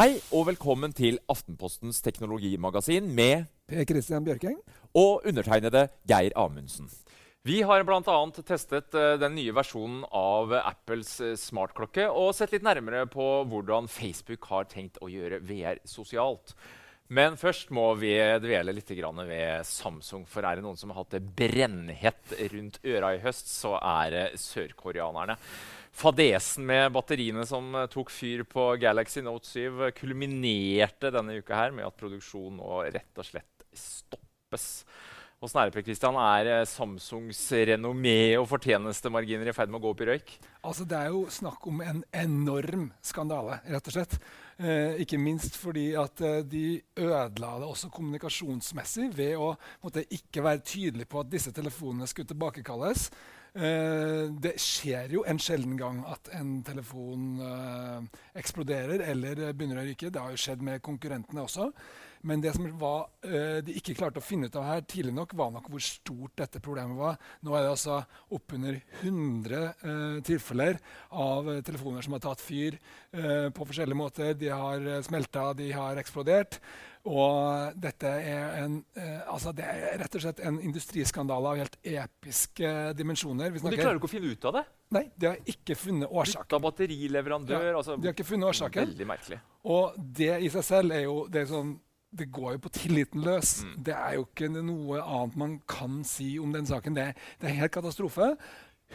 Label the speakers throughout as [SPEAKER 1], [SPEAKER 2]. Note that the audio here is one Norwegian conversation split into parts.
[SPEAKER 1] Hei og velkommen til Aftenpostens teknologimagasin med
[SPEAKER 2] Per Christian Bjørking.
[SPEAKER 1] og undertegnede Geir Amundsen. Vi har bl.a. testet eh, den nye versjonen av Apples eh, smartklokke og sett litt nærmere på hvordan Facebook har tenkt å gjøre VR sosialt. Men først må vi dvele litt ved Samsung. For er det noen som har hatt det brennhett rundt øra i høst, så er det sørkoreanerne. Fadesen med batteriene som eh, tok fyr på Galaxy Note 7, eh, kulminerte denne uka her med at produksjonen nå rett og slett stoppes. Åssen er det, Per Christian? Er eh, Samsungs renommé og fortjenestemarginer i ferd med å gå opp i røyk?
[SPEAKER 2] Altså, det er jo snakk om en enorm skandale, rett og slett. Eh, ikke minst fordi at eh, de ødela det også kommunikasjonsmessig ved å måtte, ikke være tydelig på at disse telefonene skulle tilbakekalles. Eh, det skjer jo en sjelden gang at en telefon eh, eksploderer eller eh, begynner å ryke. Det har jo skjedd med konkurrentene også. Men det som var, uh, de ikke klarte å finne ut av her tidlig nok, var nok hvor stort dette problemet var. Nå er det altså oppunder 100 uh, tilfeller av eh, telefoner som har tatt fyr eh, på forskjellige måter. De har eh, smelta, de har eksplodert. Og dette er, en, eh, altså det er rett og slett en industriskandale av helt episke dimensjoner. Men
[SPEAKER 1] Og de klarer ikke å finne ut av det.
[SPEAKER 2] Nei, de har ikke funnet årsaken.
[SPEAKER 1] Bytta batterileverandør.
[SPEAKER 2] Ja,
[SPEAKER 1] altså,
[SPEAKER 2] de har ikke funnet årsaken.
[SPEAKER 1] Veldig merkelig.
[SPEAKER 2] Og det i seg selv er jo det, er sånn, det går jo på tilliten løs.
[SPEAKER 1] Mm.
[SPEAKER 2] Det er jo ikke noe annet man kan si om den saken. Det, det er helt katastrofe.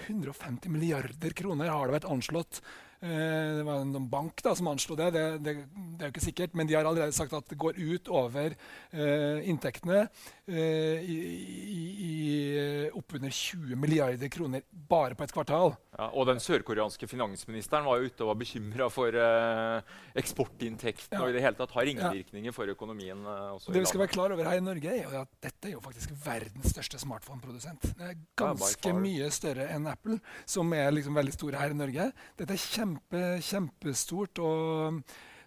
[SPEAKER 2] 150 milliarder kroner har det vært anslått. Eh, det var en bank da, som anslo det. Det, det. det er jo ikke sikkert. Men de har allerede sagt at det går ut over eh, inntektene eh, i, i, i oppunder 20 milliarder kroner bare på et kvartal.
[SPEAKER 1] Ja, og den sørkoreanske finansministeren var jo ute og var bekymra for eh, eksportinntektene
[SPEAKER 2] Ja.
[SPEAKER 1] og i det hele tatt har ringvirkninger for økonomien. også
[SPEAKER 2] Det vi skal være klar over her i Norge, er at dette er jo faktisk verdens største smartphone-produsent. Det er ganske
[SPEAKER 1] ja,
[SPEAKER 2] mye større enn Apple, som er liksom veldig store her i Norge. Dette er kjempe, kjempestort. og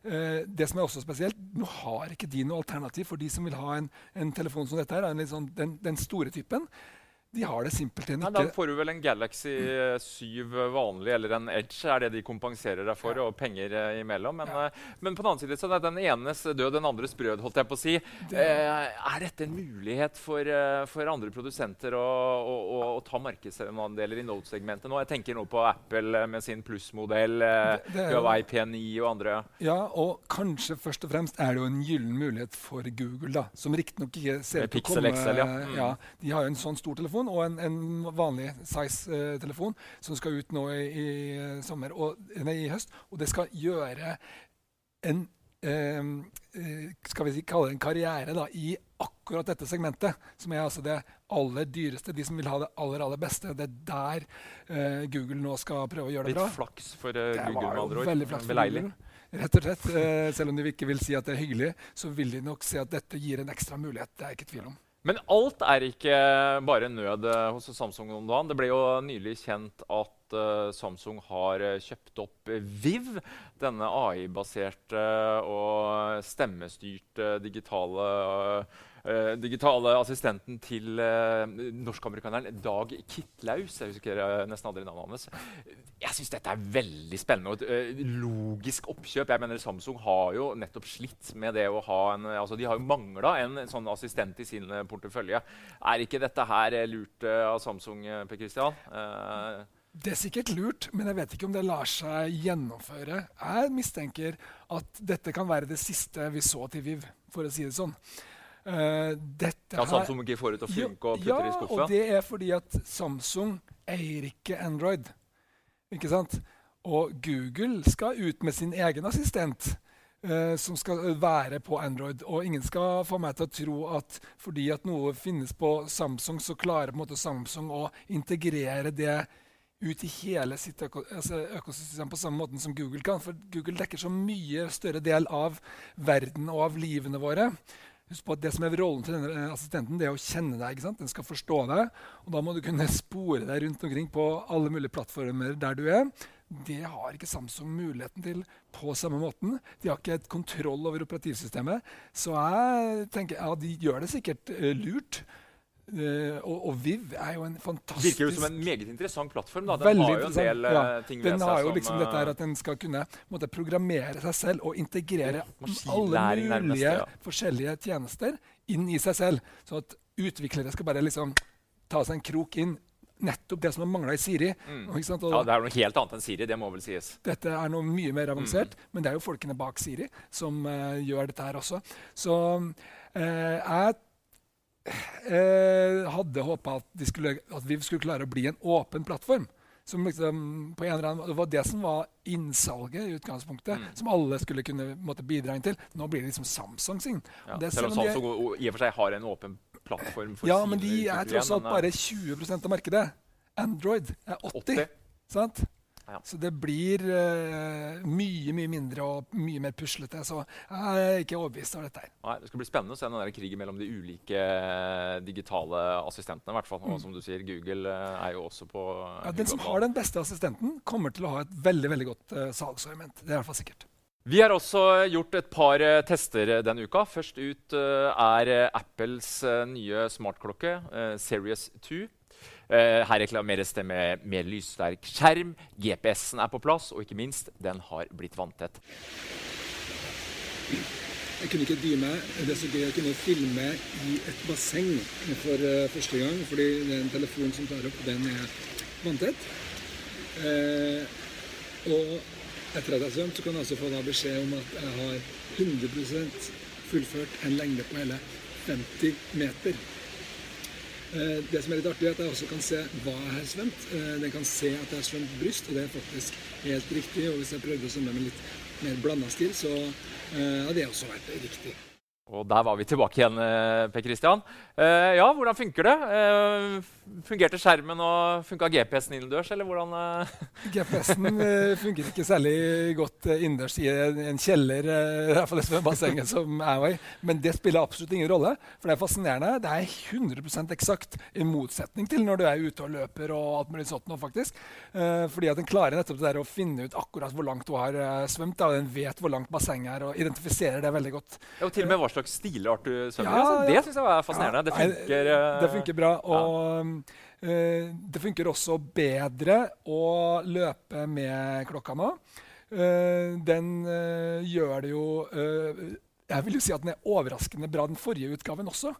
[SPEAKER 2] eh, det som er også spesielt, Nå har ikke de noe alternativ for de som vil ha en, en telefon som dette. her, sånn, den, den store typen. De har det simpelthen
[SPEAKER 1] Nei, da får du vel en Galaxy 7 vanlig eller en Edge, er det de kompenserer deg for, og penger eh, imellom. Men,
[SPEAKER 2] Ja.
[SPEAKER 1] eh, men på den annen side så er den enes død, den andres brød, holdt jeg på å si.
[SPEAKER 2] Det-
[SPEAKER 1] Eh, er dette en mulighet for, eh, for andre produsenter å, å, å, å ta markedsandeler i Note-segmentet nå? Jeg tenker nå på Apple eh, med sin plussmodell, eh, Huawei P9 og andre.
[SPEAKER 2] Ja, og kanskje først og fremst er det jo en gyllen mulighet for Google, da, som riktignok ikke ser ut til å
[SPEAKER 1] Pixel
[SPEAKER 2] komme
[SPEAKER 1] XL, ja. Mm.
[SPEAKER 2] ja. De har jo en sånn stor telefon og en, en vanlig size-telefon som skal ut nå i, i sommer og, nei, i høst. Og det skal gjøre en eh, eh, skal vi si, kalle det en karriere da, i akkurat dette segmentet, som er altså det aller dyreste. De som vil ha det aller aller beste. Det er der eh, Google nå skal prøve å gjøre det
[SPEAKER 1] Litt
[SPEAKER 2] bra.
[SPEAKER 1] flaks for uh,
[SPEAKER 2] Det
[SPEAKER 1] Google, med andre ord.
[SPEAKER 2] veldig flaks for Google. Rett og slett. Eh, selv om de ikke vil si at det er hyggelig, så vil de nok se at dette gir en ekstra mulighet. Det er jeg ikke tvil om.
[SPEAKER 1] Men alt er ikke bare nød eh, hos Samsung om dagen. Det ble jo nylig kjent at eh, Samsung har eh, kjøpt opp eh, Viv. Denne AI-baserte og stemmestyrte digitale, eh, digitale assistenten til uh, norskamerikaneren Dag Kitlaus. Jeg husker uh, nesten aldri navnet hans. Jeg syns dette er veldig spennende og et uh, logisk oppkjøp. Jeg mener Samsung har jo nettopp slitt med det å ha en altså De har jo mangla en sånn assistent i sin portefølje. Er ikke dette her lurt av Samsung, Per Christian?
[SPEAKER 2] Det er sikkert lurt, men jeg vet ikke om det lar seg gjennomføre. Jeg mistenker at dette kan være det siste vi så til Viv, for å si det sånn. Uh, dette
[SPEAKER 1] kan Samsung ikke få det til å funke og putte
[SPEAKER 2] ja,
[SPEAKER 1] det i
[SPEAKER 2] og det er fordi at Samsung eier ikke Android. Ikke sant? Og Google skal ut med sin egen assistent. Uh, som skal være på Android. Og ingen skal få meg til å tro at fordi at noe finnes på Samsung, så klarer på en måte Samsung å integrere det ut i hele sitt altså økosystem på samme måte som Google kan. For Google dekker så mye større del av verden og av livene våre. Husk på at det som er Rollen til denne eh, assistenten det er å kjenne deg. Den skal forstå deg. og Da må du kunne spore deg rundt omkring på alle mulige plattformer der du er. Det har ikke Samsung muligheten til på samme måten. De har ikke et kontroll over operativsystemet. Så jeg tenker ja, de gjør det sikkert eh, lurt. Uh, og, og, Viv er jo en fantastisk
[SPEAKER 1] Virker jo som en meget interessant plattform. da.
[SPEAKER 2] Den
[SPEAKER 1] Veldig
[SPEAKER 2] har jo en del
[SPEAKER 1] ja. ting ved
[SPEAKER 2] den
[SPEAKER 1] seg
[SPEAKER 2] har jo
[SPEAKER 1] som,
[SPEAKER 2] liksom dette her at den skal kunne måtte programmere seg selv og integrere alle mulige
[SPEAKER 1] nærmest, ja.
[SPEAKER 2] forskjellige tjenester inn i seg selv. Så at utviklere skal bare liksom ta seg en krok inn. Nettopp det som har mangla i Siri.
[SPEAKER 1] Mm. ja, Det er noe helt annet enn Siri. det må vel sies.
[SPEAKER 2] Dette er noe mye mer avansert, mm. men det er jo folkene bak Siri som uh, gjør dette her også. Så uh, jeg eh, hadde håpa at, at, vi skulle klare å bli en åpen plattform. Som liksom, på en eller annen, det var det som var innsalget i utgangspunktet. Mm. Som alle skulle kunne måtte, bidra inn til. Nå blir det liksom Samsung sin.
[SPEAKER 1] Ja, selv om Samsung i og for seg har en åpen plattform for
[SPEAKER 2] Ja, men de er tross alt bare 20% av markedet. Android er 80. 80. Sant? Ja. Så det blir uh, mye mye mindre og mye mer puslete. Så jeg er ikke overbevist av dette. her.
[SPEAKER 1] Nei, Det skal bli spennende å se den krigen mellom de ulike uh, digitale assistentene. hvert fall. Mm. Og som du sier, Google uh, er jo også på
[SPEAKER 2] ja, Den som har den beste assistenten, kommer til å ha et veldig veldig godt uh, salgsargument. Det er i hvert fall sikkert.
[SPEAKER 1] Vi har også gjort et par tester denne uka. Først ut er Apples nye smartklokke, Series 2. Uh, her reklameres det med mer lyssterk skjerm, GPS-en er på plass, og ikke minst, den har blitt vanntett.
[SPEAKER 2] Jeg kunne ikke dy meg. Det er så gøy å kunne filme i et basseng for uh, første gang, fordi den telefonen som tar opp, den er vanntett. Uh, og etter at jeg har svømt, så kan jeg også få beskjed om at jeg har 100% fullført en lengde på hele 50 meter. Eh, det som er litt artig, er at jeg også kan se hva jeg har svømt. Eh, den kan se at jeg har svømt bryst, og det er faktisk helt riktig. Og hvis jeg prøvde å svømme med litt mer blanda stil, så eh, hadde det også vært riktig.
[SPEAKER 1] Og der var vi tilbake igjen, Per Kristian. ja, hvordan funker det? Fungerte skjermen og funka GPS-en innendørs, eller hvordan uh...
[SPEAKER 2] GPS-en uh, fungerer ikke særlig godt uh, innendørs i en kjeller, i hvert fall det svømmebassenget som i. Men det spiller absolutt ingen rolle, for det er fascinerende. Det er 100% eksakt, i motsetning til når du er ute og løper og alt mulig sånt nå, faktisk. fordi at den klarer nettopp det der å finne ut akkurat hvor langt du har svømt, og den vet hvor langt bassenget er, og identifiserer det veldig godt.
[SPEAKER 1] Ja, og til og med hva slags stilart du svømmer i. Ja, altså, det syns jeg var fascinerende. Det funker,
[SPEAKER 2] det funker bra. og Uh, det funker også bedre å løpe med klokka nå. Uh, den uh, gjør det jo Jeg vil jo si at den er overraskende bra, den forrige utgaven også.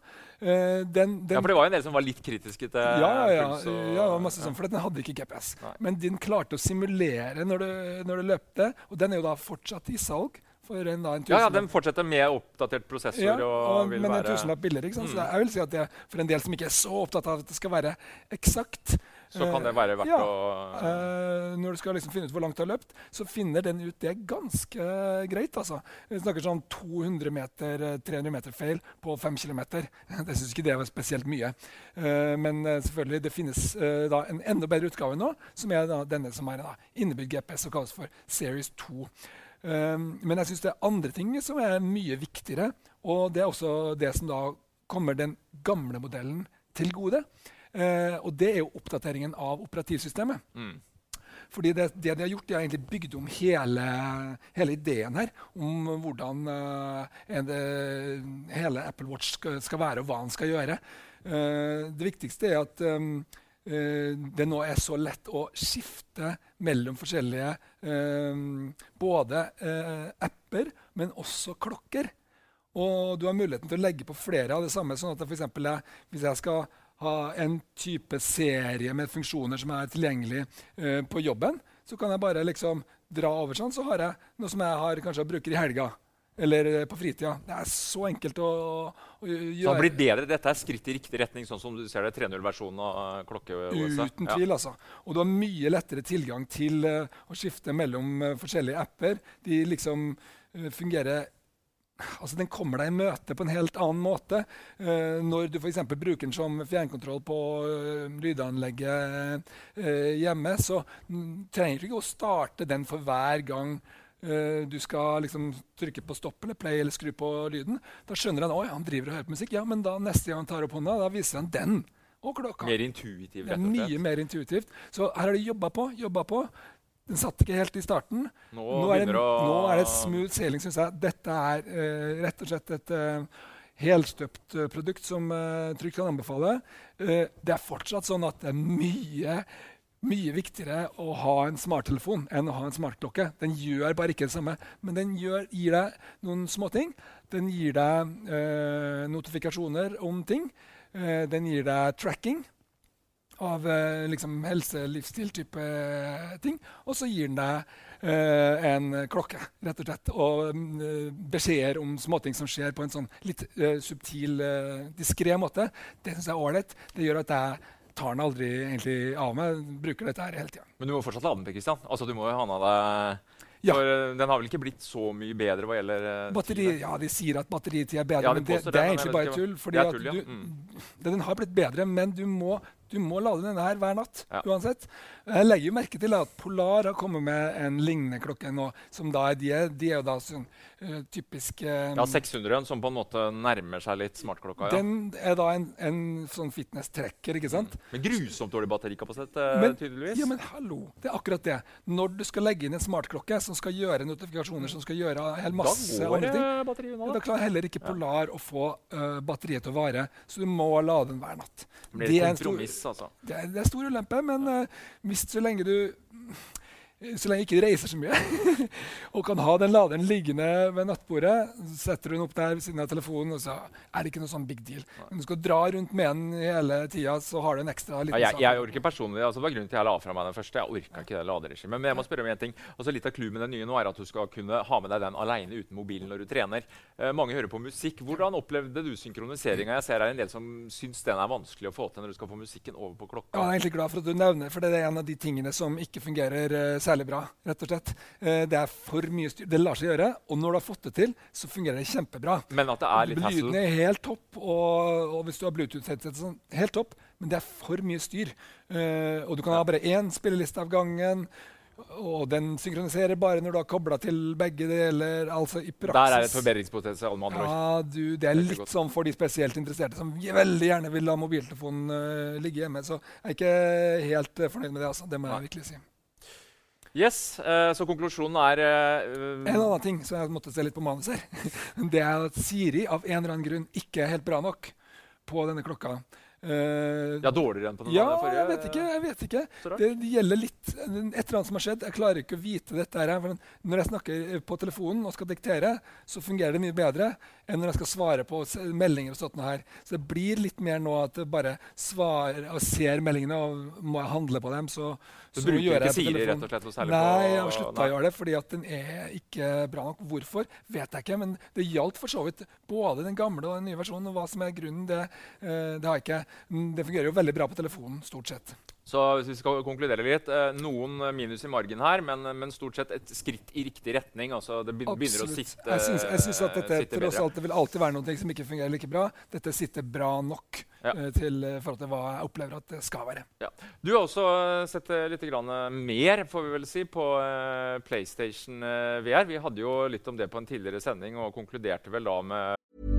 [SPEAKER 1] Den, den, ja, For det var jo en del som var litt kritiske til
[SPEAKER 2] ja, ja, puls? Og, ja, masse sånn, for den hadde ikke GPS. Nei. Men den klarte å simulere når du, når du løpte, og den er jo da fortsatt i salg.
[SPEAKER 1] En, da, ja, ja, Den fortsetter med oppdatert prosessor. Ja, og,
[SPEAKER 2] og men
[SPEAKER 1] være...
[SPEAKER 2] en tusenlapp billigere. ikke sant? Mm. Så jeg vil si at det, For en del som ikke er så opptatt av at det skal være eksakt
[SPEAKER 1] Så kan det være verdt
[SPEAKER 2] ja,
[SPEAKER 1] å
[SPEAKER 2] uh, Når du skal liksom finne ut hvor langt du har løpt, så finner den ut det ganske greit. altså. Vi snakker sånn 200 meter, 300 meter feil på 5 km. Jeg syns ikke det var spesielt mye. Uh, men selvfølgelig, det finnes da en enda bedre utgave nå, som er da denne som er da, innebygd GPS og kalles for Series 2. Um, men jeg syns det er andre ting som er mye viktigere. Og det er også det som da kommer den gamle modellen til gode. Uh, og det er jo oppdateringen av operativsystemet. Mm. Fordi det, det, de har gjort, de har egentlig bygd om hele, hele ideen her. Om hvordan uh, det, hele Apple Watch skal, skal, være, og hva den skal gjøre. Uh, det viktigste er at um, Eh, det nå er så lett å skifte mellom forskjellige eh, både eh, apper, men også klokker. Og du har muligheten til å legge på flere av det samme. sånn at for eksempel, Hvis jeg skal ha en type serie med funksjoner som er tilgjengelig eh, på jobben, så kan jeg bare liksom dra over sånn, så har jeg noe som jeg har, kanskje bruker i helga eller eh, på fritida. Det er så enkelt å, å gjøre.
[SPEAKER 1] Så det blir bedre. Dette er skritt i riktig retning, sånn som du ser det 3.0-versjonen av eh, klokke-OS?
[SPEAKER 2] Uten tvil, ja. altså. Og du har mye lettere tilgang til uh, å skifte mellom uh, forskjellige apper. De liksom uh, fungerer Altså, Den kommer deg i møte på en helt annen måte. Uh, når du f.eks. bruker den som fjernkontroll på uh, lydanlegget uh, hjemme, så mm, trenger du ikke å starte den for hver gang du skal liksom trykke på stopp eller play eller skru på lyden. Da skjønner han at han driver og hører på musikk. Ja, men da neste gang han tar opp hånda, da viser han den og klokka.
[SPEAKER 1] Mer intuitivt,
[SPEAKER 2] rett og slett. Mye mer intuitivt. Så her har de jobba på, jobba på. Den satt ikke helt i starten.
[SPEAKER 1] Nå,
[SPEAKER 2] nå, er, det, å... nå er det smooth sailing, syns jeg. Dette er uh, rett og slett et uh, helstøpt produkt som uh, trygt kan anbefale. Uh, det er fortsatt sånn at det er mye, mye viktigere å ha en smarttelefon enn å ha en smartklokke. Den gjør bare ikke det samme, men den gjør, gir deg noen småting. Den gir deg notifikasjoner om ting. den gir deg tracking av liksom, helse- livsstil-type ting. Og så gir den deg Uh, en klokke, rett og slett. Og uh, beskjeder om småting som skjer på en sånn litt subtil, eh, diskré måte. Det syns jeg er ålreit. Det gjør at jeg tar den aldri egentlig av meg. Bruker dette her hele tida.
[SPEAKER 1] Men du må fortsatt lade den, Kristian. Altså, du må jo ha den av deg ja. For Den har vel ikke blitt så mye bedre hva gjelder
[SPEAKER 2] Batteri, Ja, de sier at batteritid er bedre, ja, men det, det, er egentlig bare tull. fordi tull, ja. mm. Den har blitt bedre, men du må, du må lade denne her hver natt. uansett. Jeg legger jo merke til at Polar har kommet med en lignende klokke nå. som da er De, de er jo da sånn uh, typisk um,
[SPEAKER 1] Ja, 600 som på en måte nærmer seg litt smartklokka.
[SPEAKER 2] Ja. Den er da en, en sånn fitness-trekker. ikke sant?
[SPEAKER 1] Mm. Men grusomt dårlig batterikapasitet, uh, men, tydeligvis.
[SPEAKER 2] Ja, men hallo, det er akkurat det. Når du skal legge inn en smartklokke som skal gjøre notifikasjoner, som skal gjøre hel masse
[SPEAKER 1] da går batteriet unna.
[SPEAKER 2] Da klarer heller ikke Polar ja. å få batteriet til å vare, så du må lade den hver natt.
[SPEAKER 1] Det blir et kompromiss, altså.
[SPEAKER 2] Det er, det er stor ulempe, men hvis så lenge du så lenge ikke reiser så mye, og kan ha den laderen liggende ved nattbordet, setter du den opp der ved siden av telefonen, og så er det ikke noe sånn big deal. Men du skal dra rundt med den hele tida, så har du en ekstra liten
[SPEAKER 1] ja, jeg, jeg orker personlig, altså Det var grunnen til at jeg la fra meg den første. Jeg orka ikke det laderegimet. Men jeg må spørre om en ting. Altså Litt av clouet med det nye nå er at du skal kunne ha med deg den alene uten mobilen når du trener. Eh, mange hører på musikk. Hvordan opplevde du synkroniseringa? Jeg ser det er en del som syns den er vanskelig å få til når du skal få musikken over på klokka.
[SPEAKER 2] Ja, jeg er egentlig glad for at du nevner for det er en av de tingene som ikke fungerer uh, særlig bra. rett og slett. Eh, det er for mye styr. Det lar seg gjøre, og når du har fått det til, så fungerer det kjempebra.
[SPEAKER 1] Men at det er litt
[SPEAKER 2] hassle? Lyden er helt topp, og, og hvis du har Bluetooth-headset, sånn, helt topp. Men det er for mye styr. Uh, og du kan ha bare én spilleliste av gangen. Og den synkroniserer bare når du har kobla til begge deler. altså i praksis.
[SPEAKER 1] Der er et forbedringspotensial.
[SPEAKER 2] Ja, du, det er litt sånn for de spesielt interesserte som veldig gjerne vil la mobiltelefonen uh, ligge hjemme. Så jeg er ikke helt uh, fornøyd med det. altså. Det må jeg virkelig si.
[SPEAKER 1] Yes, uh, Så konklusjonen er uh,
[SPEAKER 2] En annen ting som jeg måtte se litt på manus her, det er at Siri av en eller annen grunn ikke er helt bra nok på denne klokka.
[SPEAKER 1] Uh, ja, Dårligere enn på den
[SPEAKER 2] ja, forrige? Jeg vet ikke. jeg vet ikke. Det, det, gjelder litt et eller annet som har skjedd. Jeg klarer ikke å vite dette. her. når jeg snakker på telefonen og skal diktere, så fungerer det mye bedre enn når jeg skal svare på meldinger. og sånt her. Så det blir litt mer nå at jeg bare svarer og ser meldingene, og må jeg handle på dem, så,
[SPEAKER 1] så du bruker ikke Siri rett og slett?
[SPEAKER 2] Og nei, jeg har slutta å gjøre det fordi at den er ikke bra nok. Hvorfor, vet jeg ikke. Men det gjaldt for så vidt både den gamle og den nye versjonen. og hva som er grunnen, det, uh, det har jeg ikke det fungerer jo veldig bra på telefonen. stort sett.
[SPEAKER 1] Så hvis vi skal konkludere litt, eh, Noen minus i margen her, men, men, stort sett et skritt i riktig retning. altså Det begynner
[SPEAKER 2] Absolutt.
[SPEAKER 1] å sitte
[SPEAKER 2] Jeg syns, jeg syns at dette tross alt, det vil alltid være noe som ikke fungerer like bra. Dette sitter bra nok ja. uh, til uh, forhold til hva jeg opplever at det skal være.
[SPEAKER 1] Ja. Du har også sett litt mer får vi vel si, på PlayStation VR. Vi hadde jo litt om det på en tidligere sending og konkluderte vel da med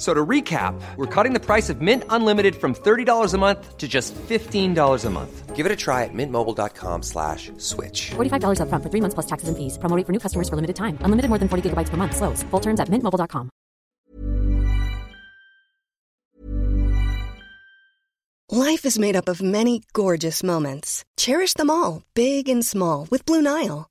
[SPEAKER 3] So to recap, we're cutting the price of Mint Unlimited from $30 a month to just $15 a month. Give it a try at mintmobile.com slash switch.
[SPEAKER 4] $45 up front for three months plus taxes and fees. Promoting for new customers for limited time. Unlimited more than 40 gigabytes per month. Slows. Full terms at mintmobile.com.
[SPEAKER 5] Life is made up of many gorgeous moments. Cherish them all, big and small, with Blue Nile.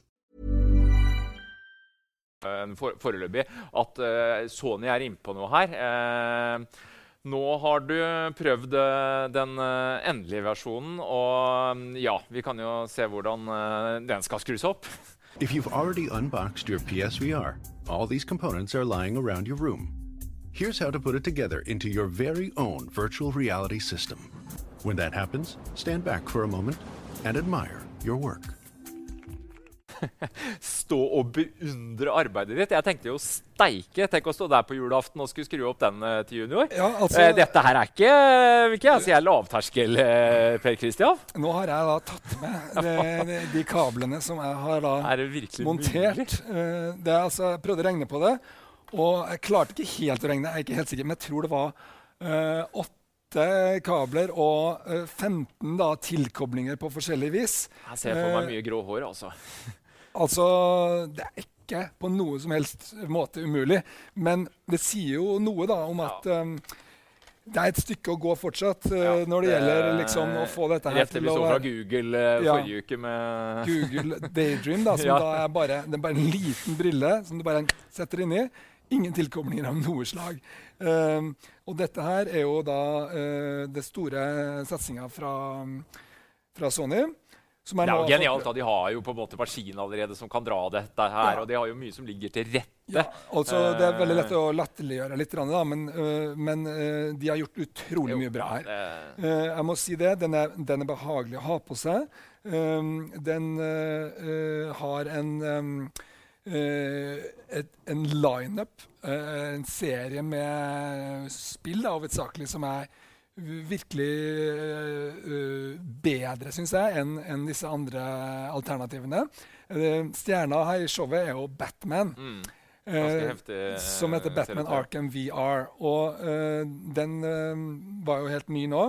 [SPEAKER 1] en for, foreløpig at eh, Sony er innpå noe her. Eh, nå har du prøvd eh, den eh, endelige versjonen, og mm, ja, vi kan jo se hvordan eh, den skal skrus opp.
[SPEAKER 6] If you've already unboxed your PSVR, all these components are lying around your room. Here's how to put it together into your very own virtual reality system. When that happens, stand back for a moment and admire your work.
[SPEAKER 1] Stå og beundre arbeidet ditt. Jeg tenkte jo steike. Tenk å stå der på julaften og skulle skru opp den eh, til junior.
[SPEAKER 2] Ja, altså-
[SPEAKER 1] Eh, dette her er ikke, ikke jeg si er lavterskel, eh, Per Kristian.
[SPEAKER 2] Nå har jeg da tatt med de, de, de kablene som jeg har da
[SPEAKER 1] Er det
[SPEAKER 2] montert. Det er altså, jeg prøvde å regne på det, og jeg klarte ikke helt å regne. Jeg er ikke helt sikker, men jeg tror det var åtte kabler og eh, 15 da, tilkoblinger på forskjellig vis.
[SPEAKER 1] Jeg ser for meg mye grå hår, altså.
[SPEAKER 2] Altså, det er ikke på noe som helst måte umulig. Men det sier jo noe da om at um, det er et stykke å gå fortsatt uh,
[SPEAKER 1] Ja,
[SPEAKER 2] når det, gjelder liksom å få dette her til å
[SPEAKER 1] episode fra Google eh,
[SPEAKER 2] Ja.
[SPEAKER 1] forrige uke med
[SPEAKER 2] Google Daydream, da, som
[SPEAKER 1] Ja.
[SPEAKER 2] da er bare, det er bare en liten brille som du bare setter inni. Ingen tilkoblinger av noe slag. Um, og dette her er jo da uh, det store satsinga fra, fra Sony.
[SPEAKER 1] Det er jo genialt. da. De har jo på en måte maskin allerede som kan dra dette her.
[SPEAKER 2] Ja.
[SPEAKER 1] Og de har jo mye som ligger til rette.
[SPEAKER 2] Ja, altså Det er veldig lett
[SPEAKER 1] Eh,
[SPEAKER 2] å latterliggjøre litt, da, men, øh, men øh, de har gjort utrolig mye bra her. Eh, jeg må si det. Den er, den er behagelig å ha på seg. Den har en øh, et, en lineup, uh, en serie med spill da, hovedsakelig, som er virkelig øh, øh, bedre, syns jeg, enn en disse andre alternativene. Eh, stjerna her i showet er jo Batman.
[SPEAKER 1] Mm.
[SPEAKER 2] Eh,
[SPEAKER 1] heftig,
[SPEAKER 2] som heter
[SPEAKER 1] eh,
[SPEAKER 2] Batman. Arkham VR. Og eh, den eh, var jo helt ny nå.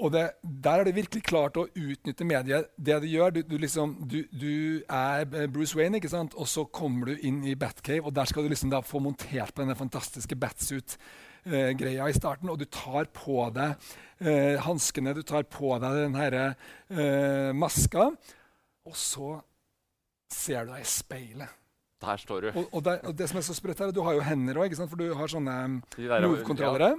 [SPEAKER 2] Og det, der er det virkelig klart å utnytte mediet. Det du gjør, du, du, liksom, du, du er Bruce Wayne, ikke sant? og så kommer du inn i Batcave, og der skal du liksom få montert på denne fantastiske batsuit-greia i starten. Og du tar på deg eh, hanskene, du tar på deg den herre eh, maska, og så ser du deg i speilet.
[SPEAKER 1] Der står du.
[SPEAKER 2] Og, og, det, og det som er så sprøtt er at Du har jo hender òg, for du har sånne move-kontrollere.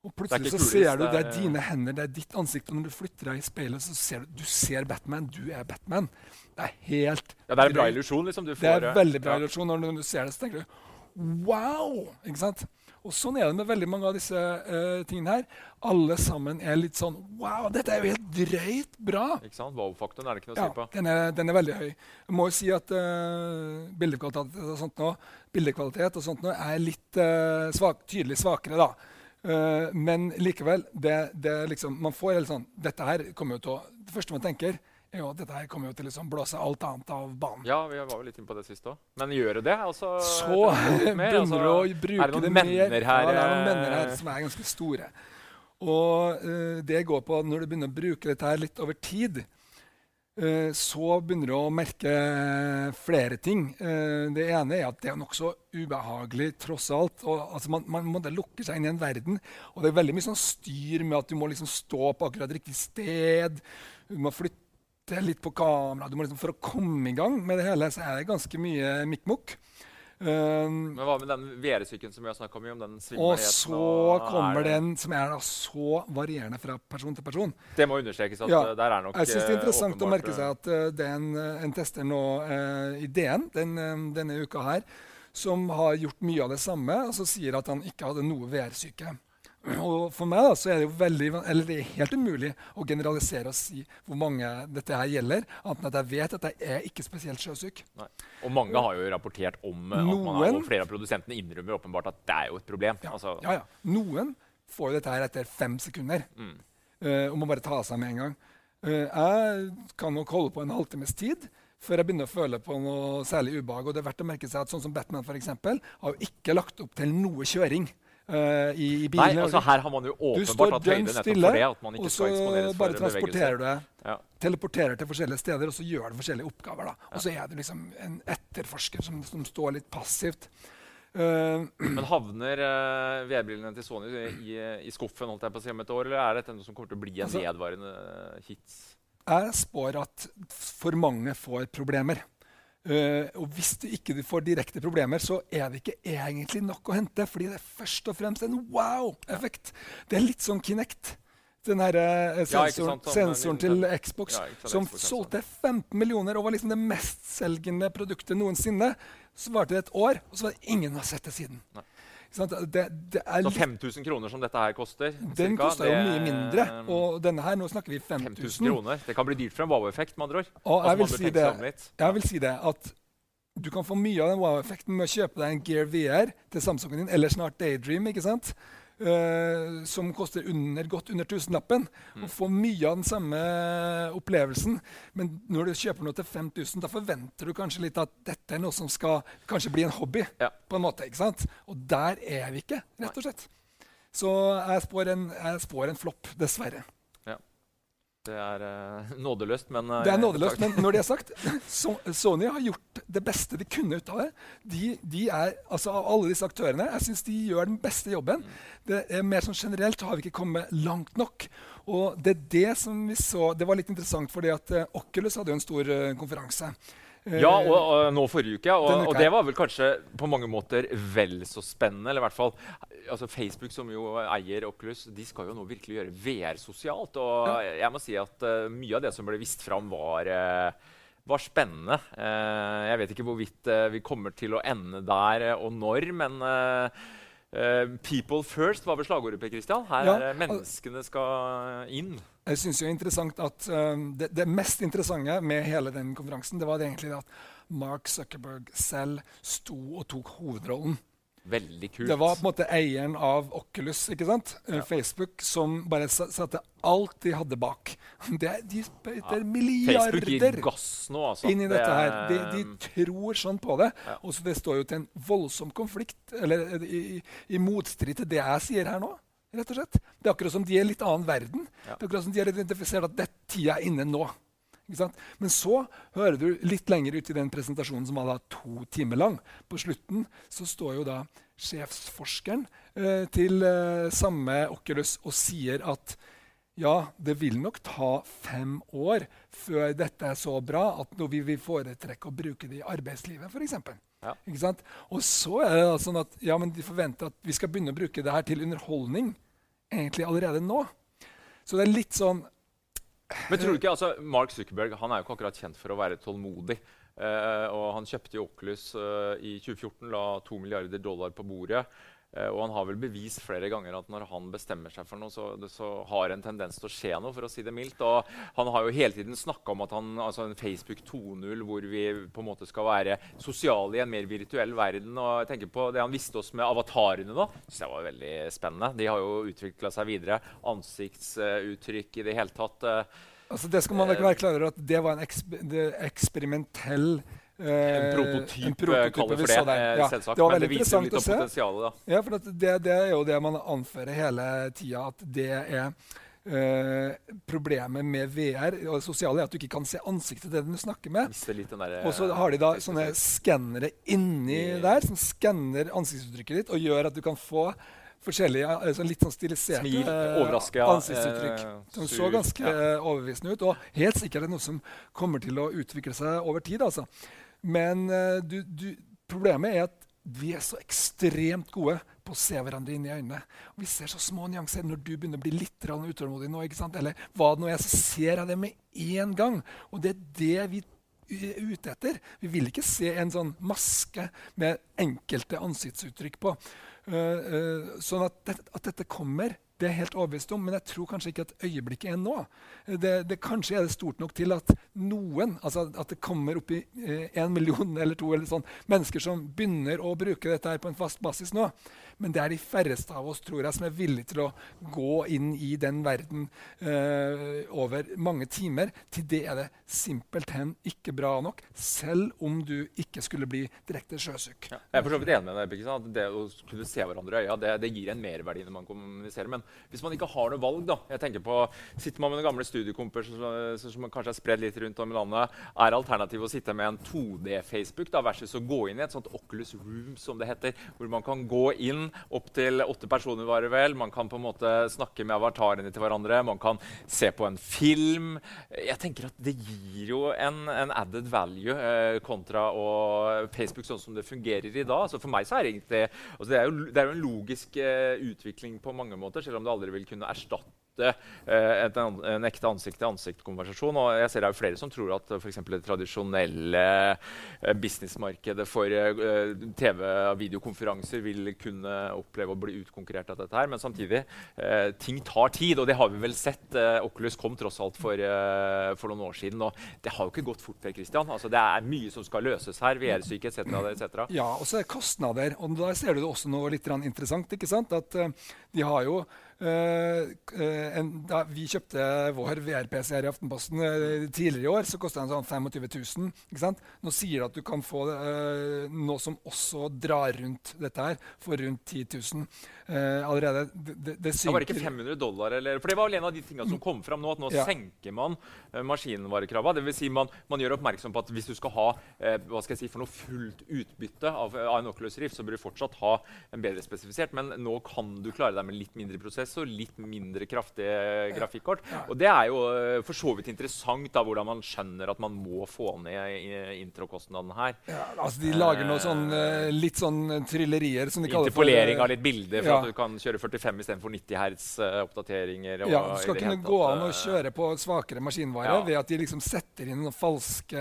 [SPEAKER 2] Og
[SPEAKER 1] er
[SPEAKER 2] plutselig så ser du
[SPEAKER 1] det er-
[SPEAKER 2] dine hender, det er ditt ansikt. Og når du flytter deg i speilet, så ser du du ser Batman. Du er Batman. Det er helt
[SPEAKER 1] Ja, det er en bra illusjon. Liksom. Du
[SPEAKER 2] Det er
[SPEAKER 1] eh,
[SPEAKER 2] veldig bra
[SPEAKER 1] ja.
[SPEAKER 2] illusjon. Når du ser det, så tenker du wow! Ikke sant? Og sånn er det med veldig mange av disse uh, tingene her. Alle sammen er litt sånn Wow, dette er jo helt drøyt bra!
[SPEAKER 1] Ikke sant? Wow-faktoren er det ikke noe å
[SPEAKER 2] Ja,
[SPEAKER 1] si på.
[SPEAKER 2] den er, den er veldig høy. Jeg må jo si at uh, bildekvalitet og sånt nå, bildekvalitet og sånt nå er litt uh, svak, tydelig svakere, da. Men likevel, det, det liksom, man får helt sånn Dette her kommer jo til å Det første man tenker, er jo dette her kommer jo til å liksom blåse alt annet av banen.
[SPEAKER 1] Ja, vi var jo litt inne på det sist òg. Men gjør det det? Altså,
[SPEAKER 2] Så begynner
[SPEAKER 1] med,
[SPEAKER 2] du å
[SPEAKER 1] det
[SPEAKER 2] mer.
[SPEAKER 1] er det noen menner her?
[SPEAKER 2] Ja, det er noen
[SPEAKER 1] eh,
[SPEAKER 2] menner her som er ganske store. Og uh, det går på at når du begynner å bruke dette her litt over tid, uh, så begynner du å merke flere ting. Uh, det ene er at det er nokså ubehagelig tross alt. Og, altså, man, man må lukke seg inn i en verden, og det er veldig mye sånn styr med at du må liksom stå på akkurat riktig sted. Du må flytte litt på kamera. Liksom, for å komme i gang med det hele, så er det ganske mye mikk-mokk. Um,
[SPEAKER 1] Men hva med den VR-syken som vi har snakka mye om? den
[SPEAKER 2] og så
[SPEAKER 1] og
[SPEAKER 2] kommer
[SPEAKER 1] er
[SPEAKER 2] den som er så varierende fra person til person.
[SPEAKER 1] Det må understrekes at
[SPEAKER 2] Ja,
[SPEAKER 1] eh, der er nok
[SPEAKER 2] Jeg syns det er
[SPEAKER 1] interessant
[SPEAKER 2] interessant å merke seg at uh, det er en, eh, en tester nå uh, i DN den, um, denne uka her som har gjort mye av det samme, og så sier at han ikke hadde noe VR-syke. Og For meg da, så er det jo veldig, eller det er helt umulig å generalisere og si hvor mange dette her gjelder, annet enn at jeg vet at jeg er ikke spesielt sjøsyk.
[SPEAKER 1] Nei. Og mange har jo rapportert om at at man er, og flere av produsentene innrømmer åpenbart at det er jo et problem.
[SPEAKER 2] Ja,
[SPEAKER 1] Altså,
[SPEAKER 2] ja, ja. Noen får dette her etter fem sekunder.
[SPEAKER 1] Mm.
[SPEAKER 2] uh, og må bare ta seg med en gang. Uh, jeg kan nok holde på en halvtimes tid før jeg begynner å føle på noe særlig ubehag. Og det er verdt å merke seg at sånn som Batman for eksempel, har jo ikke lagt opp til noe kjøring. Eh, i, i bilen.
[SPEAKER 1] Nei, altså her har man jo åpenbart
[SPEAKER 2] står
[SPEAKER 1] høyde nettopp
[SPEAKER 2] stille,
[SPEAKER 1] for det. At man ikke
[SPEAKER 2] og så
[SPEAKER 1] skal eksponeres
[SPEAKER 2] bare
[SPEAKER 1] for
[SPEAKER 2] transporterer du deg
[SPEAKER 1] Ja.
[SPEAKER 2] teleporterer til forskjellige steder, og så gjør du forskjellige oppgaver. da. Og så er du liksom en etterforsker som, som står litt passivt. Uh,
[SPEAKER 1] Men havner uh, VR-brillene til Sony i, i, i skuffen holdt jeg på å si om et år, eller er dette noe som kommer til å bli en
[SPEAKER 2] Altså-
[SPEAKER 1] nedvarende hits?
[SPEAKER 2] jeg spår at for mange får problemer. Eh, og hvis du ikke får direkte problemer, så er det ikke egentlig nok å hente. Fordi det er først og fremst en wow-effekt. Det er litt sånn Kinect. Den her,
[SPEAKER 1] Ja,
[SPEAKER 2] sensoren,
[SPEAKER 1] sant, sånn,
[SPEAKER 2] sensoren til Xbox,
[SPEAKER 1] Ja,
[SPEAKER 2] som solgte 15 millioner og var liksom det mestselgende produktet noensinne. Så varte det et år, og så var det ingen har sett det siden.
[SPEAKER 1] Nei.
[SPEAKER 2] Det, det
[SPEAKER 1] Så
[SPEAKER 2] litt,
[SPEAKER 1] 5000 kroner som dette her koster?
[SPEAKER 2] den
[SPEAKER 1] cirka,
[SPEAKER 2] koster jo mye mindre. Og denne her, nå snakker vi
[SPEAKER 1] 5000
[SPEAKER 2] 5000.
[SPEAKER 1] kroner. Det kan bli dyrt for en wow-effekt, med andre ord.
[SPEAKER 2] Og
[SPEAKER 1] Altså,
[SPEAKER 2] jeg vil, si det, jeg vil si det at du kan få mye av den wow-effekten med å kjøpe deg en Gear VR til Samsungen din, eller snart Daydream, ikke sant? Eh, som koster under, godt under tusenlappen.
[SPEAKER 1] Mm.
[SPEAKER 2] Og får mye av den samme opplevelsen. Men når du kjøper noe til 5000, da forventer du kanskje litt at dette er noe som skal kanskje bli en hobby.
[SPEAKER 1] Ja.
[SPEAKER 2] på en måte, ikke sant? Og der er vi ikke, rett og slett. Så jeg spår en, jeg spår en flopp, dessverre.
[SPEAKER 1] Det er uh, nådeløst, men uh,
[SPEAKER 2] Det er nådeløst, men når det er sagt, so Sony har gjort det beste de kunne ut av det. De, de er, altså Av alle disse aktørene, jeg syns de gjør den beste jobben. Det er mer sånn Generelt har vi ikke kommet langt nok. Og det er det som vi så Det var litt interessant, fordi at uh, Oculus hadde jo en stor konferanse. Eh,
[SPEAKER 1] Ja, og, og nå forrige uke. Og, og det var vel kanskje på mange måter vel så spennende. Eller i hvert fall altså Facebook, som jo eier Oculus, de skal jo nå virkelig gjøre VR sosialt. Og jeg må si at uh, mye av det som ble vist fram, var, uh, var spennende. Eh, jeg vet ikke hvorvidt eh, vi kommer til å ende der, eh, og når, men eh, eh, People first var vel slagordet, Per Christian. Her
[SPEAKER 2] Ja,
[SPEAKER 1] menneskene skal inn.
[SPEAKER 2] Jeg synes jo interessant at um, det, det mest interessante med hele den konferansen det var det egentlig at Mark Zuckerberg selv sto og tok hovedrollen.
[SPEAKER 1] Veldig kult.
[SPEAKER 2] Det var på en måte eieren av Oculus, ikke sant? Ja. Facebook, som bare satte alt de hadde bak. Det, de sprøyter
[SPEAKER 1] Facebook
[SPEAKER 2] milliarder
[SPEAKER 1] nå, altså.
[SPEAKER 2] inn i
[SPEAKER 1] Det
[SPEAKER 2] dette her. De,
[SPEAKER 1] er-
[SPEAKER 2] de tror sånn på det.
[SPEAKER 1] Ja.
[SPEAKER 2] Og så Det står jo til en voldsom konflikt, eller i, i, i motstrid til det jeg sier her nå. Rett og slett. Det er akkurat som de er i en litt annen verden.
[SPEAKER 1] Ja.
[SPEAKER 2] Det er akkurat som de har identifisert at det tida er inne nå. Men så hører du litt lenger ut i den presentasjonen som var da to timer lang. På slutten så står jo da sjefsforskeren eh, til eh, samme Oculus og sier at ja, det vil nok ta fem år før dette er så bra at vi vil foretrekke å bruke det i arbeidslivet, f.eks.
[SPEAKER 1] Ja.
[SPEAKER 2] Ikke sant? Og så er det sånn at ja, men de forventer at vi skal begynne å bruke det her til underholdning egentlig allerede nå. Så det er litt sånn
[SPEAKER 1] Men tror du ikke, altså, Mark Zuckerberg han er jo ikke akkurat kjent for å være tålmodig. Eh, og Han kjøpte jo Oculus eh, i 2014, la to milliarder dollar på bordet. Eh, og han har vel bevist flere ganger at når han bestemmer seg for noe, så, det, så har en tendens til å skje noe, for å si det mildt. Og han har jo hele tiden snakka om at han, altså en Facebook 2.0, hvor vi på en måte skal være sosiale i en mer virtuell verden. Og jeg tenker på det han visste oss med avatarene nå. Synes jeg var veldig spennende. De har jo utvikla seg videre. Ansiktsuttrykk i det hele tatt. eh,
[SPEAKER 2] altså Det skal man ikke være klar over at det var en eksper det eksperimentell eh,
[SPEAKER 1] En prototyp,
[SPEAKER 2] en prototyp
[SPEAKER 1] kaller for det. eh,
[SPEAKER 2] Ja,
[SPEAKER 1] selvsagt.
[SPEAKER 2] det
[SPEAKER 1] Men det viser litt av potensialet. da.
[SPEAKER 2] Ja, for det, det er jo det man anfører hele tida, at det er uh, problemet med VR og det sosiale er at du ikke kan se ansiktet til den du snakker med. Og så har de da sånne skannere inni der som skanner ansiktsuttrykket ditt og gjør at du kan få forskjellige eh, sånn litt sånn stiliserte
[SPEAKER 1] Smil,
[SPEAKER 2] eh,
[SPEAKER 1] overraske, ja,
[SPEAKER 2] ansiktsuttrykk.
[SPEAKER 1] eh,
[SPEAKER 2] Som så ganske
[SPEAKER 1] ja.
[SPEAKER 2] eh, overbevisende ut. Og helt sikkert er det noe som kommer til å utvikle seg over tid. altså. Men eh, du, du, problemet er at vi er så ekstremt gode på å se hverandre inn i øynene. Vi ser så små nyanser når du begynner å bli litt utålmodig nå. ikke sant? Eller hva det nå er, så ser jeg det med én gang. Og det er det vi er ute etter. Vi vil ikke se en sånn maske med enkelte ansiktsuttrykk på. Uh, uh, sånn at, det, at dette kommer Det er jeg helt overbevist om, men jeg tror kanskje ikke at øyeblikket er nå. Det, det Kanskje er det stort nok til at noen, altså at det kommer opp i én eh, million eller to eller sånn, mennesker som begynner å bruke dette her på en fast basis nå. Men det er de færreste av oss tror jeg, som er villige til å gå inn i den verden eh, over mange timer. Til det er det simpelthen ikke bra nok, selv om du ikke skulle bli direkte sjøsyk.
[SPEAKER 1] Ja, jeg er for enig med deg. Det å kunne se hverandre i øya det, det, gir en merverdi når man kommuniserer. Men hvis man ikke har noe valg, da jeg tenker på, Sitter man med noen gamle studiekompiser som, som kanskje er spredd litt rundt om i landet, er alternativet å sitte med en 2D-Facebook da, versus å gå inn i et sånt Oculus Room, som det heter, hvor man kan gå inn Opptil åtte personer, var det vel. Man kan på en måte snakke med avatarene til hverandre. Man kan se på en film. Jeg tenker at Det gir jo en, en added value eh, kontra Facebook sånn som det fungerer i dag. Så for meg så er det egentlig altså det, er jo, det er jo en logisk eh, utvikling på mange måter, selv om det aldri vil kunne erstatte eh, en, ekte ansikt-til-ansikt-konversasjon. Og jeg ser det er flere som tror at f.eks. det tradisjonelle eh, businessmarkedet for eh, TV- og videokonferanser vil kunne oppleve å bli utkonkurrert av dette. her, Men samtidig, ting tar tid, og det har vi vel sett. Oculus kom tross alt for, for noen år siden, og det har jo ikke gått fort. Per Christian. Altså, det er mye som skal løses her. VR-syke etc. etc.
[SPEAKER 2] ja, og så er kostnader. og Da ser du også noe litt interessant. ikke sant? At de har jo en, da vi kjøpte vår VR-PC her i Aftenposten uh, tidligere i år, så kosta den sånn 25 000. Nå sier de at du kan få noe som også drar rundt dette her, for rundt 10 000 allerede.
[SPEAKER 1] Det, det, det, det var ikke 500 dollar? Eller, for det var vel en av de tingene som kom fram nå, at nå ja. senker man maskinvarekravene. Dvs. Si man, man gjør oppmerksom på at hvis du skal ha hva skal jeg si, for noe fullt utbytte av, av en Oculus Rift, så bør du fortsatt ha en bedre spesifisert, men nå kan du klare deg med litt mindre prosess prosess og litt mindre kraftige grafikkort. Og det er jo eh, for så vidt interessant da, hvordan man skjønner at man må få ned introkostnadene her.
[SPEAKER 2] Ja, altså De lager noe sånn, eh, litt sånn tryllerier som de
[SPEAKER 1] kaller for Interpolering av litt bilder for ja. at du kan kjøre 45 istedenfor 90 Hz-oppdateringer.
[SPEAKER 2] ja, du skal kunne gå an å kjøre på svakere maskinvare ja. ved at de liksom setter inn noen falske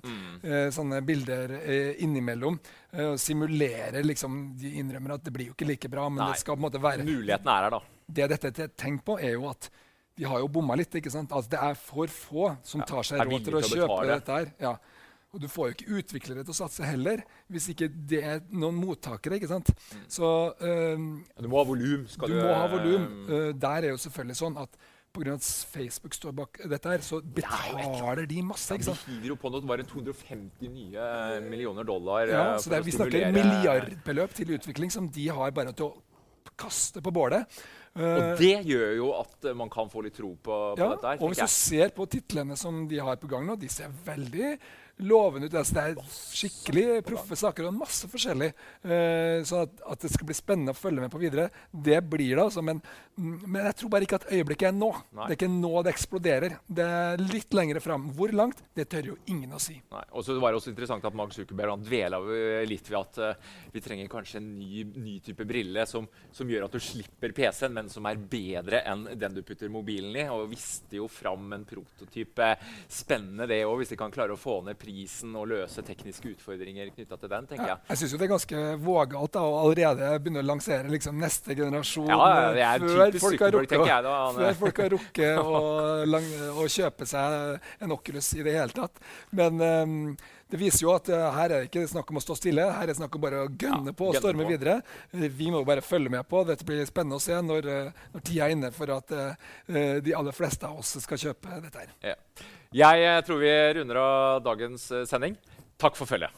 [SPEAKER 2] mm. eh, sånne bilder eh, innimellom. Eh, simulerer liksom, De innrømmer at det blir jo ikke like bra, men Nei. det skal på en måte være
[SPEAKER 1] Muligheten er her, da
[SPEAKER 2] det dette er tenkt på, er jo at de har jo bomma litt. ikke sant? Altså, det er for få som tar seg råd til å kjøpe dette her. Ja. Og du får jo ikke utviklere til å satse heller, hvis ikke det er noen mottakere. ikke sant? Mm. Så um,
[SPEAKER 1] Du må ha volum.
[SPEAKER 2] Du, du må ha volum. Uh, der er jo selvfølgelig sånn at pga. at Facebook står bak dette, her, så betaler de masse. ikke sant?
[SPEAKER 1] De hiver jo på noe, bare 250 nye millioner dollar.
[SPEAKER 2] Ja, så er, Vi snakker milliardbeløp til utvikling som de har bare til å kaste på bålet.
[SPEAKER 1] Og eh, det gjør jo at man kan få litt tro på, på
[SPEAKER 2] ja,
[SPEAKER 1] dette. her.
[SPEAKER 2] Og hvis du ser på titlene som de har på gang nå, de ser veldig lovende ut. Altså, det er skikkelig proffe saker og masse forskjellig. Uh, så at, at, det skal bli spennende å følge med på videre, det blir det. Altså, men, men, jeg tror bare ikke at øyeblikket er nå. Nei. Det er ikke nå det eksploderer. Det er litt lengre fram. Hvor langt? Det tør jo ingen å si.
[SPEAKER 1] Nei. Og så var det også interessant at Mark Zuckerberg dvela litt ved at uh, vi trenger kanskje en ny, ny type brille som, som, gjør at du slipper PC-en, men som er bedre enn den du putter mobilen i. Og visste jo fram en prototype. Spennende det òg, hvis de kan klare å få ned prisen og løse tekniske utfordringer knytta til den. tenker Jeg
[SPEAKER 2] Jeg syns det er ganske vågalt å allerede begynne å lansere liksom, neste generasjon
[SPEAKER 1] ja, før, folk rukket, jeg, da,
[SPEAKER 2] før folk har rukket å, kjøpe seg en Oculus i det hele tatt. Men um, det viser jo at uh, her er det ikke snakk om å stå stille, her er det snakk om bare å gønne ja, på og storme på. videre. Vi må bare følge med på. Dette blir spennende å se når, uh, når tida er inne for at uh, de aller fleste av oss skal kjøpe dette her.
[SPEAKER 1] Ja. Jeg eh, tror vi runder av dagens eh, sending. Takk for følget.